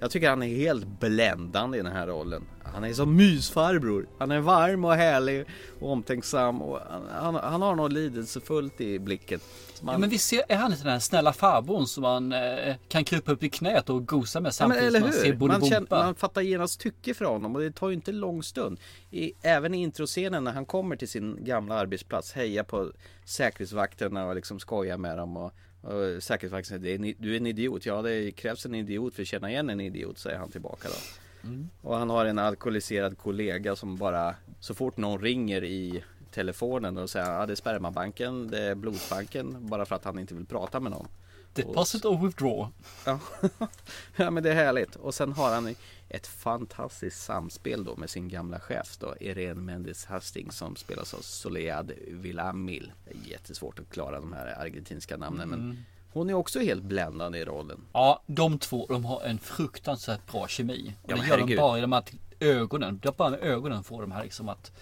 Jag tycker han är helt bländande i den här rollen. Han är som mysfarbror. Han är varm och härlig och omtänksam och han, han, har något lidelsefullt i blicken. Man... Ja, men visst är han inte den här snälla farbrorn som man eh, kan krypa upp i knät och gosa med samtidigt ja, som man ser man, känner, man fattar genast tycke för honom och det tar ju inte lång stund. I, även i introscenen när han kommer till sin gamla arbetsplats, hejar på säkerhetsvakterna och liksom skojar med dem och och säkerhetsvakten säger du är en idiot. Ja det krävs en idiot för att känna igen en idiot säger han tillbaka då. Mm. Och han har en alkoholiserad kollega som bara så fort någon ringer i telefonen och säger ja det är spermabanken, det är blodbanken bara för att han inte vill prata med någon. Deposit or withdraw. Ja. ja men det är härligt. Och sen har han ett fantastiskt samspel då med sin gamla chef då, Irene Mendes Hastings som spelas av Solead Villamil. Jättesvårt att klara de här argentinska namnen mm. men hon är också helt bländande i rollen. Ja, de två de har en fruktansvärt bra kemi. Och ja, det gör herregud. de bara genom att ögonen, det är bara med ögonen får de här liksom att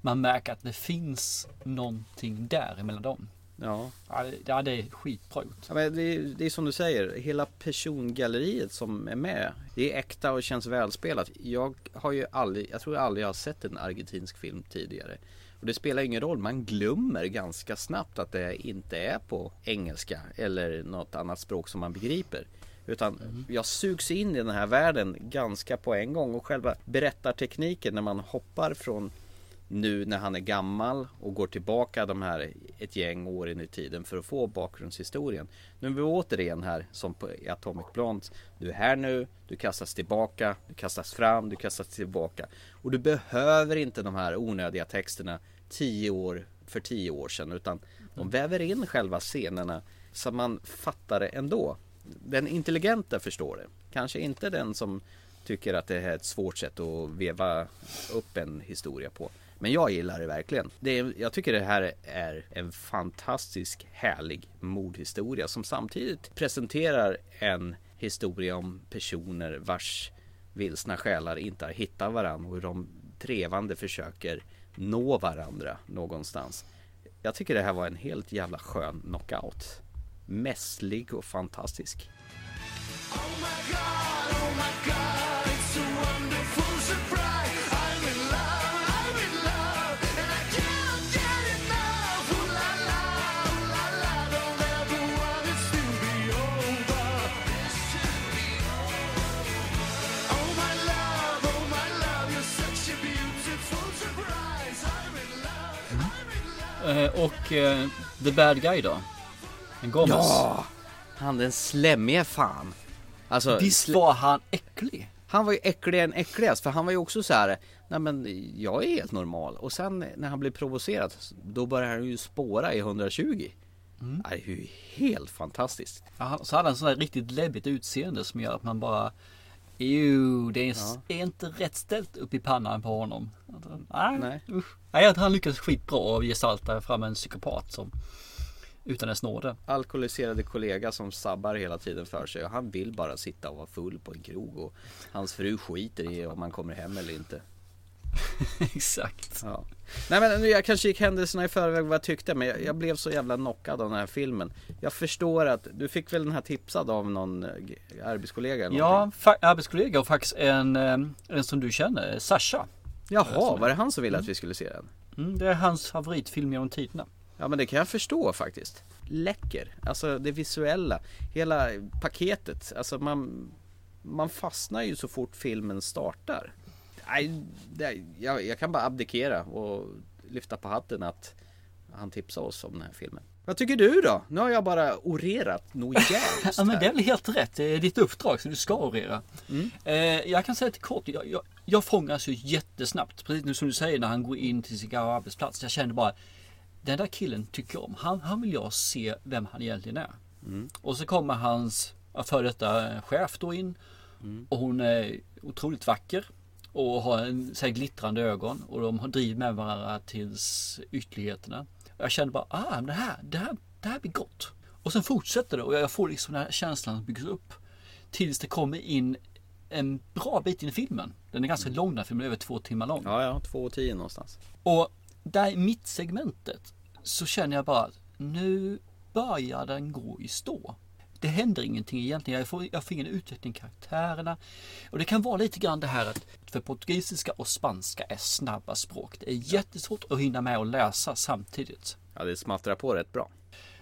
man märker att det finns någonting där emellan dem. Ja. Ja, det, är skitbra gjort. Ja, men det, det är som du säger, hela persongalleriet som är med. Det är äkta och känns välspelat. Jag har ju aldrig, jag tror jag aldrig har sett en argentinsk film tidigare. Och det spelar ingen roll, man glömmer ganska snabbt att det inte är på engelska eller något annat språk som man begriper. Utan mm. jag sugs in i den här världen ganska på en gång och själva berättartekniken när man hoppar från nu när han är gammal och går tillbaka de här ett gäng år in i tiden för att få bakgrundshistorien. Nu är vi återigen här som på Atomic Blonde. Du är här nu, du kastas tillbaka, du kastas fram, du kastas tillbaka. Och du behöver inte de här onödiga texterna tio år för tio år sedan utan de väver in själva scenerna så man fattar det ändå. Den intelligenta förstår det. Kanske inte den som tycker att det är ett svårt sätt att veva upp en historia på. Men jag gillar det verkligen. Det är, jag tycker det här är en fantastisk härlig mordhistoria som samtidigt presenterar en historia om personer vars vilsna själar inte har hittat varandra och hur de trevande försöker nå varandra någonstans. Jag tycker det här var en helt jävla skön knockout. Mässlig och fantastisk. Oh och eh, The Bad Guy då? En Gomez. Ja! Han den slemmiga fan. Alltså, Visst var han äcklig? Han var ju äckligare än äckligast för han var ju också så här. Nej men jag är helt normal och sen när han blir provocerad då börjar han ju spåra i 120. Mm. Det är ju helt fantastiskt. Ja, han- så hade han sån där riktigt läbbigt utseende som gör att man bara Jo, det är, är inte rätt ställt upp i pannan på honom. Nej, Nej. usch. Nej, han lyckas skitbra och gestalta fram en psykopat som utan ens nåde. Alkoholiserade kollega som sabbar hela tiden för sig och han vill bara sitta och vara full på en krog och hans fru skiter i om han kommer hem eller inte. Exakt. Ja. Nej men jag kanske gick händelserna i förväg vad jag tyckte men jag, jag blev så jävla knockad av den här filmen. Jag förstår att du fick väl den här tipsad av någon eh, arbetskollega eller Ja, arbetskollega och faktiskt en, eh, en som du känner, Sasha. Jaha, var det han som ville att vi skulle se den? Mm, det är hans favoritfilm genom tiderna. Ja men det kan jag förstå faktiskt. Läcker, alltså det visuella, hela paketet. Alltså man, man fastnar ju så fort filmen startar. Nej, det, jag, jag kan bara abdikera och lyfta på hatten att han tipsade oss om den här filmen. Vad tycker du då? Nu har jag bara orerat nog jävligt Ja men det är väl helt rätt. Det är ditt uppdrag så du ska orera. Eh, jag kan säga lite kort. Jag, jag, jag fångas ju jättesnabbt. Precis nu som du säger när han går in till sin gamla arbetsplats. Jag kände bara den där killen tycker jag om. Han, han vill jag se vem han egentligen är. Och så kommer hans före detta eh, chef då in. Och hon är otroligt vacker. Och har en, så glittrande ögon. Och de har driver med varandra tills ytterligheterna. Jag kände bara, ah men det här, det här, det här blir gott. Och sen fortsätter det och jag får liksom den här känslan som byggs upp. Tills det kommer in en bra bit in i filmen. Den är ganska lång den här filmen, över två timmar lång. Ja, ja, två och tio någonstans. Och där i mittsegmentet så känner jag bara att nu börjar den gå i stå. Det händer ingenting egentligen. Jag får, jag får ingen utveckling i karaktärerna. Och det kan vara lite grann det här att för portugisiska och spanska är snabba språk. Det är jättesvårt att hinna med att läsa samtidigt. Ja, det smattrar på rätt bra.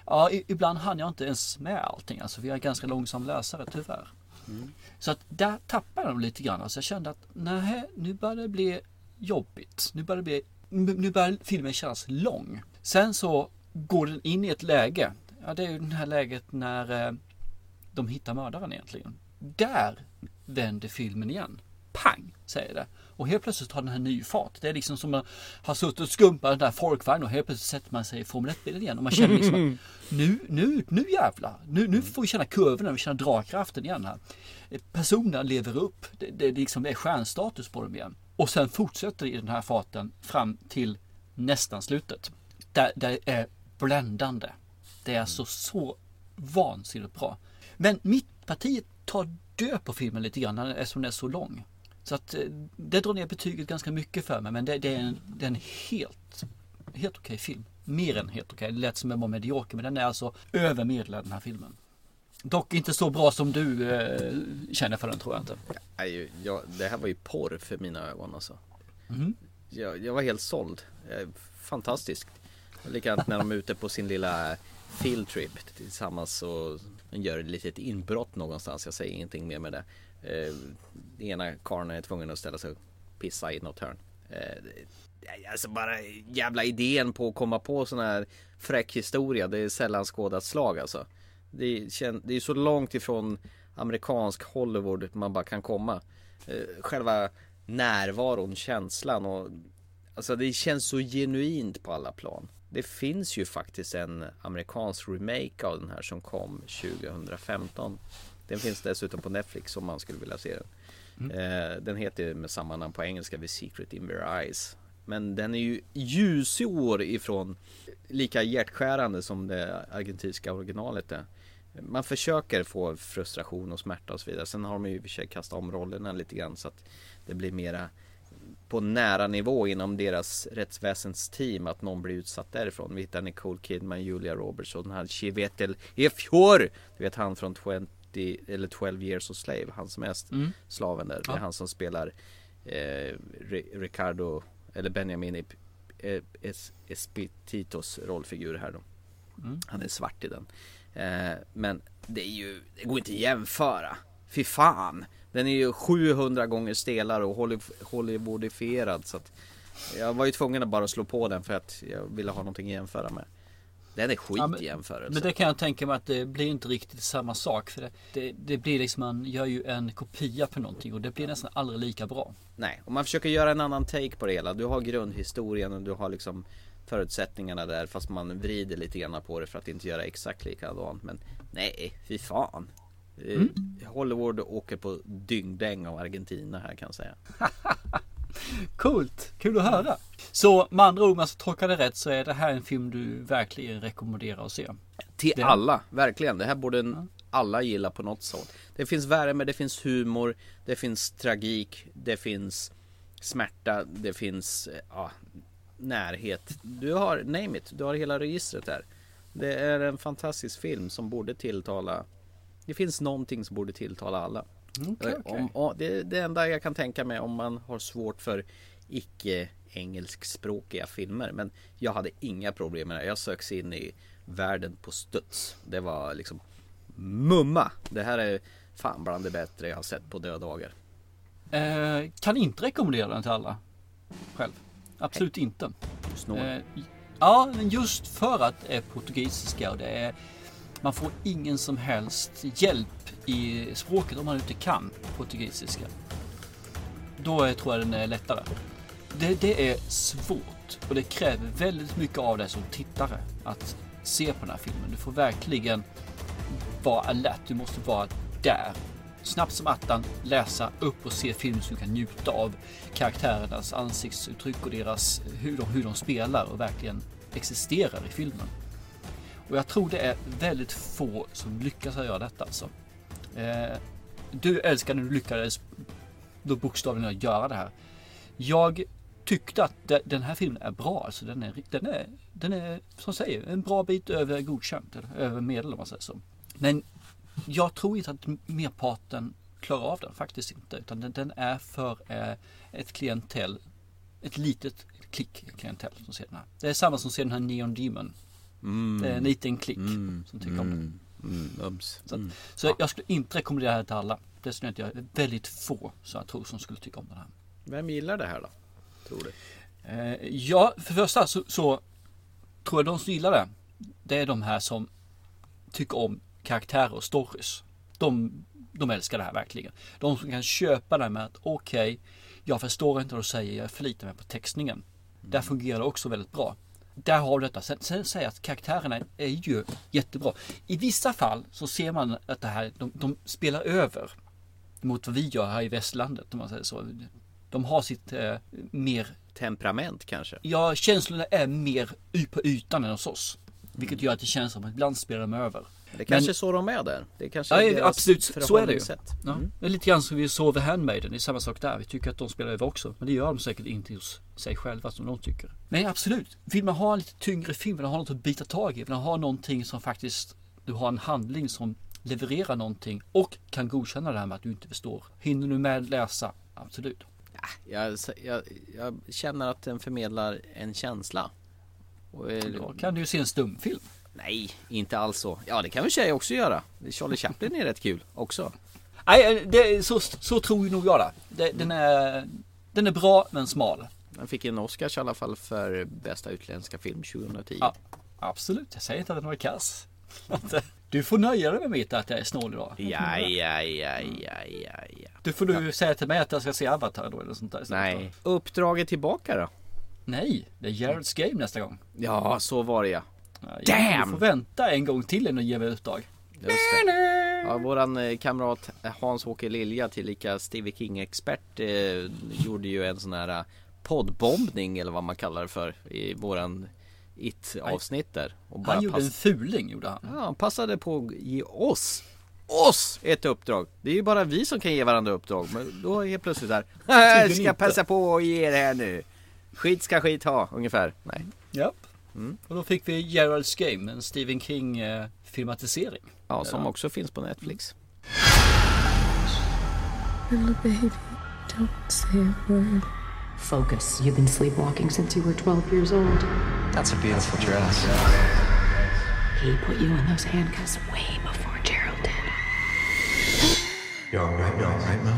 Ja, ibland hann jag inte ens med allting. Alltså, vi är ganska långsam läsare tyvärr. Så att där tappade nog lite grann. Alltså, jag kände att nej, nu börjar det bli jobbigt. Nu börjar, det bli, nu börjar filmen kännas lång. Sen så går den in i ett läge. Ja, det är ju det här läget när eh, de hittar mördaren egentligen. Där vänder filmen igen. Pang, säger det. Och helt plötsligt tar den här ny fart. Det är liksom som man har suttit och skumpat den där folkvagnen och helt plötsligt sätter man sig i Formel 1-bilen igen. Och man känner liksom att nu, nu, nu jävlar. Nu, nu får vi känna kurvorna, vi känner dragkraften igen här. Personerna lever upp. Det, det, det liksom är stjärnstatus på dem igen. Och sen fortsätter det i den här farten fram till nästan slutet. Där det är bländande. Det är alltså så vansinnigt bra. Men mittpartiet tar död på filmen lite grann eftersom den är så lång. Så att eh, det drar ner betyget ganska mycket för mig men det, det är en, det är en helt, helt okej film. Mer än helt okej. Det lät som en var medioker men den är alltså över medel den här filmen. Dock inte så bra som du eh, känner för den tror jag inte. Nej, jag, det här var ju porr för mina ögon alltså. Mhm. Jag, jag var helt såld. Eh, Fantastiskt. Likadant när de är ute på sin lilla field trip tillsammans och den gör ett litet inbrott någonstans. Jag säger ingenting mer med det. Eh, Den ena karln är tvungen att ställa sig och pissa i något hörn. Eh, Alltså bara jävla idén på att komma på sån här fräck historia. Det är sällan skådat slag alltså. Det är, det är så långt ifrån amerikansk Hollywood man bara kan komma. Eh, Själva närvaron, känslan och Alltså det känns så genuint på alla plan. Det finns ju faktiskt en amerikansk remake av den här som kom 2015. Den finns dessutom på Netflix om man skulle vilja se den. Eh, den heter med samma namn på engelska, The Secret in Their Eyes. Men den är ju ljusår ifrån lika hjärtskärande som det argentinska originalet är. Man försöker få frustration och smärta och så vidare. Sen har de ju i och för sig kastat om rollerna lite grann så att det blir mera på nära nivå inom deras rättsväsens team att någon blir utsatt därifrån. Vi hittar Nicole Kidman, Julia Roberts och den här Chivetel Efjor. Du vet han från 20 eller 12 years a slave, han som är Mm. slaven där. Det är Ja. han som spelar eh, Ri- Ricardo eller Benjamin Ep- Es- Espititos rollfigur här då. Mm. Han är svart i den. Eh, men det är ju, det går inte att jämföra. Fy fan. Den är ju 700 gånger stelare och Holly- Hollywoodifierad så att jag var ju tvungen att bara slå på den för att jag ville ha någonting att jämföra med. Den är skit Ja, men- i jämförelse. Men det kan jag tänka mig att det blir inte riktigt samma sak. För det, det, det blir liksom, man gör ju en kopia på någonting och det blir nästan aldrig lika bra. Nej, om man försöker göra en annan take på det hela. Du har grundhistorien och du har liksom förutsättningarna där fast man vrider lite grann på det för att inte göra exakt likadant. Men nej, fy fan. Eh, Mm. Hollywood åker på dyngdäng av Argentina här kan jag säga. Coolt, kul att höra. Så med andra ord, om jag ska tolka det rätt så är det här en film du verkligen rekommenderar att se. Till Det- alla, verkligen. Det här borde alla gilla på något sätt. Det finns värme, det finns humor, det finns tragik, det finns smärta, det finns eh, ja, närhet. Du har, name it, du har hela registret där. Det är en fantastisk film som borde tilltala Det finns någonting som borde tilltala alla. Okej, okej. Om, om, det är det enda jag kan tänka mig om man har svårt för icke engelskspråkiga filmer. Men jag hade inga problem med det. Jag söks in i världen på studs. Det var liksom mumma. Det här är fan bland det bättre jag har sett på döddagar. Eh, kan inte rekommendera den till alla. Själv. Absolut inte. Snål. Eh, ja, men just för att det är portugisiska och det är man får ingen som helst hjälp i språket om man inte kan portugisiska. Då är, tror jag den är lättare. Det, det är svårt och det kräver väldigt mycket av dig som tittare att se på den här filmen. Du får verkligen vara alert. Du måste vara där. Snabbt som attan läsa upp och se filmen så du kan njuta av karaktärernas ansiktsuttryck och deras, hur, de, hur de spelar och verkligen existerar i filmen. Och jag tror det är väldigt få som lyckas att göra detta alltså. Eh, du älskar när du lyckades då bokstavligen göra det här. Jag tyckte att de- den här filmen är bra. Alltså den, är, den, är, den är, som säger, en bra bit över godkänt. Eller över medel om man säger så. Men jag tror inte att merparten klarar av den. Faktiskt inte. Utan den, den är för eh, ett klientell. Ett litet klick klientell som ser den här. Det är samma som ser den här Neon Demon. Mm. Det är en liten klick som tycker om den. Mm, ums. Så, att- så jag skulle inte rekommendera det här till alla. Dessutom är det väldigt få som jag tror som skulle tycka om den här. Vem gillar det här då? Tror du? Eh, ja, för det första så, så tror jag de som gillar det, det är de här som tycker om karaktärer och stories. De, de älskar det här verkligen. De som kan köpa det här med att okej, jag förstår inte vad du säger, jag förlitar mig på textningen. Där fungerar det också väldigt bra. Där har du detta. Sen, sen säger jag att karaktärerna är ju jättebra. I vissa fall så ser man att det här, de, de spelar över mot vad vi gör här i västlandet om man säger så. De har sitt eh, mer Temperament kanske? Ja, känslorna är mer på ytan än hos oss. Vilket gör att det känns som att ibland spelar de över. Det kanske är så de är där. Det kanske ja, är deras absolut, så är det ju. Ja. Mm. Det är lite grann som vi såg The Handmaiden, det är samma sak där. Vi tycker att de spelar över också. Men det gör de säkert inte hos sig själva som de tycker. Men absolut, vill man ha en lite tyngre film, vill man ha något att bita tag i, vill man ha någonting som faktiskt, du har en handling som levererar någonting och kan godkänna det här med att du inte förstår. Hinner du med läsa? Absolut. Jag, jag, jag känner att den förmedlar en känsla. Och, eh, Då kan du ju se en stumfilm. Nej, inte alls så. Ja, det kan väl tjejer också göra. Charlie Chaplin är rätt kul också. Nej, det, så, så tror ju nog jag det. det den, är, den är bra men smal. Den fick en Oscars i alla fall för bästa utländska film 2010. Ja, absolut. Jag säger inte att den var kass. Du får nöja dig med mitt att jag är snål idag. Ja, ja, ja, ja, ja, ja. Du får du säga till mig att jag ska se Avatar då eller sånt där. Nej. Uppdraget tillbaka då? Nej, det är Jared's Game nästa gång. Ja, så var det ja. Damn! Du får vänta en gång till innan du ger mig utdrag. Just det. Ja, våran eh, kamrat Hans-Åke Lilja tillika Stevie King-expert eh, gjorde ju en sån här eh, poddbombning eller vad man kallar det för i våran It-avsnitt där. Och Han gjorde en fuling gjorde han. Ja, han passade på att ge oss oss ett uppdrag. Det är ju bara vi som kan ge varandra uppdrag. Men då är helt plötsligt där. Jag Tydligen ska passa på och ge det här nu. Skit ska skit ha, ungefär. Nej. Japp. Och då fick vi Gerald's Game, en Stephen King filmatisering. Ja, som också finns på Netflix. Little baby, don't say a word. Focus. You've been sleepwalking since you were 12 years old. That's a beautiful dress. He put you in those handcuffs way before Gerald did. You all right now, right now?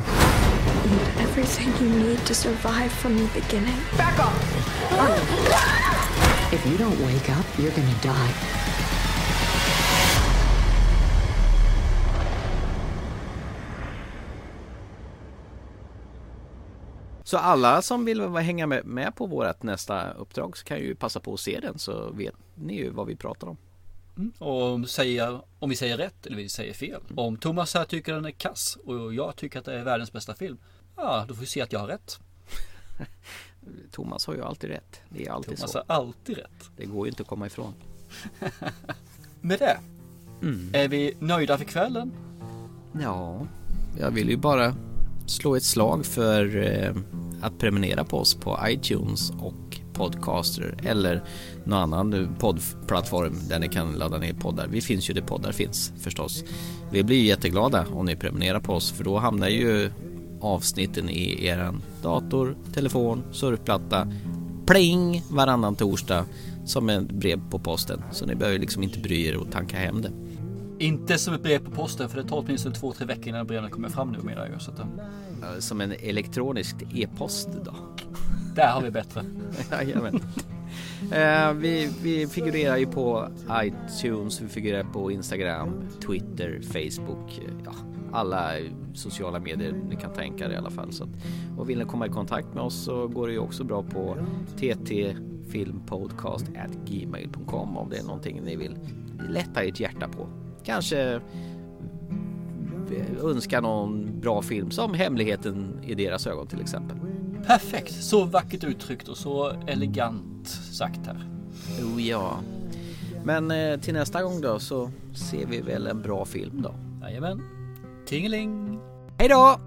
Everything you need to survive from the beginning. Back off! If you don't wake up, you're gonna die. Så alla som vill hänga med, på vårt nästa uppdrag så kan ju passa på att se den så vet ni ju vad vi pratar om. Mm. Och om, säger, om vi säger rätt eller vi säger fel. Om Thomas här tycker den är kass och jag tycker att det är världens bästa film. Ja, då får vi se att jag har rätt. Thomas har ju alltid rätt. Det är alltid Thomas så. har alltid rätt. Det går ju inte att komma ifrån. Med det Mm. är vi nöjda för kvällen. Ja, jag vill ju bara slå ett slag för eh, att prenumerera på oss på iTunes och Podcaster eller någon annan poddplattform där ni kan ladda ner poddar. Vi finns ju där poddar finns förstås. Vi blir jätteglada om ni prenumererar på oss för då hamnar ju avsnitten i eran dator, telefon, surfplatta pling varannan torsdag som ett brev på posten. Så ni behöver liksom inte bry er och tanka hem det. Inte som ett brev på posten för det tar åtminstone två, tre veckor innan breven kommer fram numera ju. Så att, Eh, Som en elektronisk e-post då. där har vi bättre. Jajamän. Eh, vi, vi figurerar ju på iTunes, vi figurerar på Instagram, Twitter, Facebook, eh, ja, alla sociala medier ni kan tänka er i alla fall. Så att, och vill ni komma i kontakt med oss så går det ju också bra på ttfilmpodcast@gmail.com om det är någonting ni vill lätta ert hjärta på. Kanske önska någon bra film som Hemligheten i deras ögon till exempel. Perfekt, så vackert uttryckt och så elegant sagt här. Oh ja. Men eh, till nästa gång då så ser vi väl en bra film då. Jajamän. Tingeling! Hej då!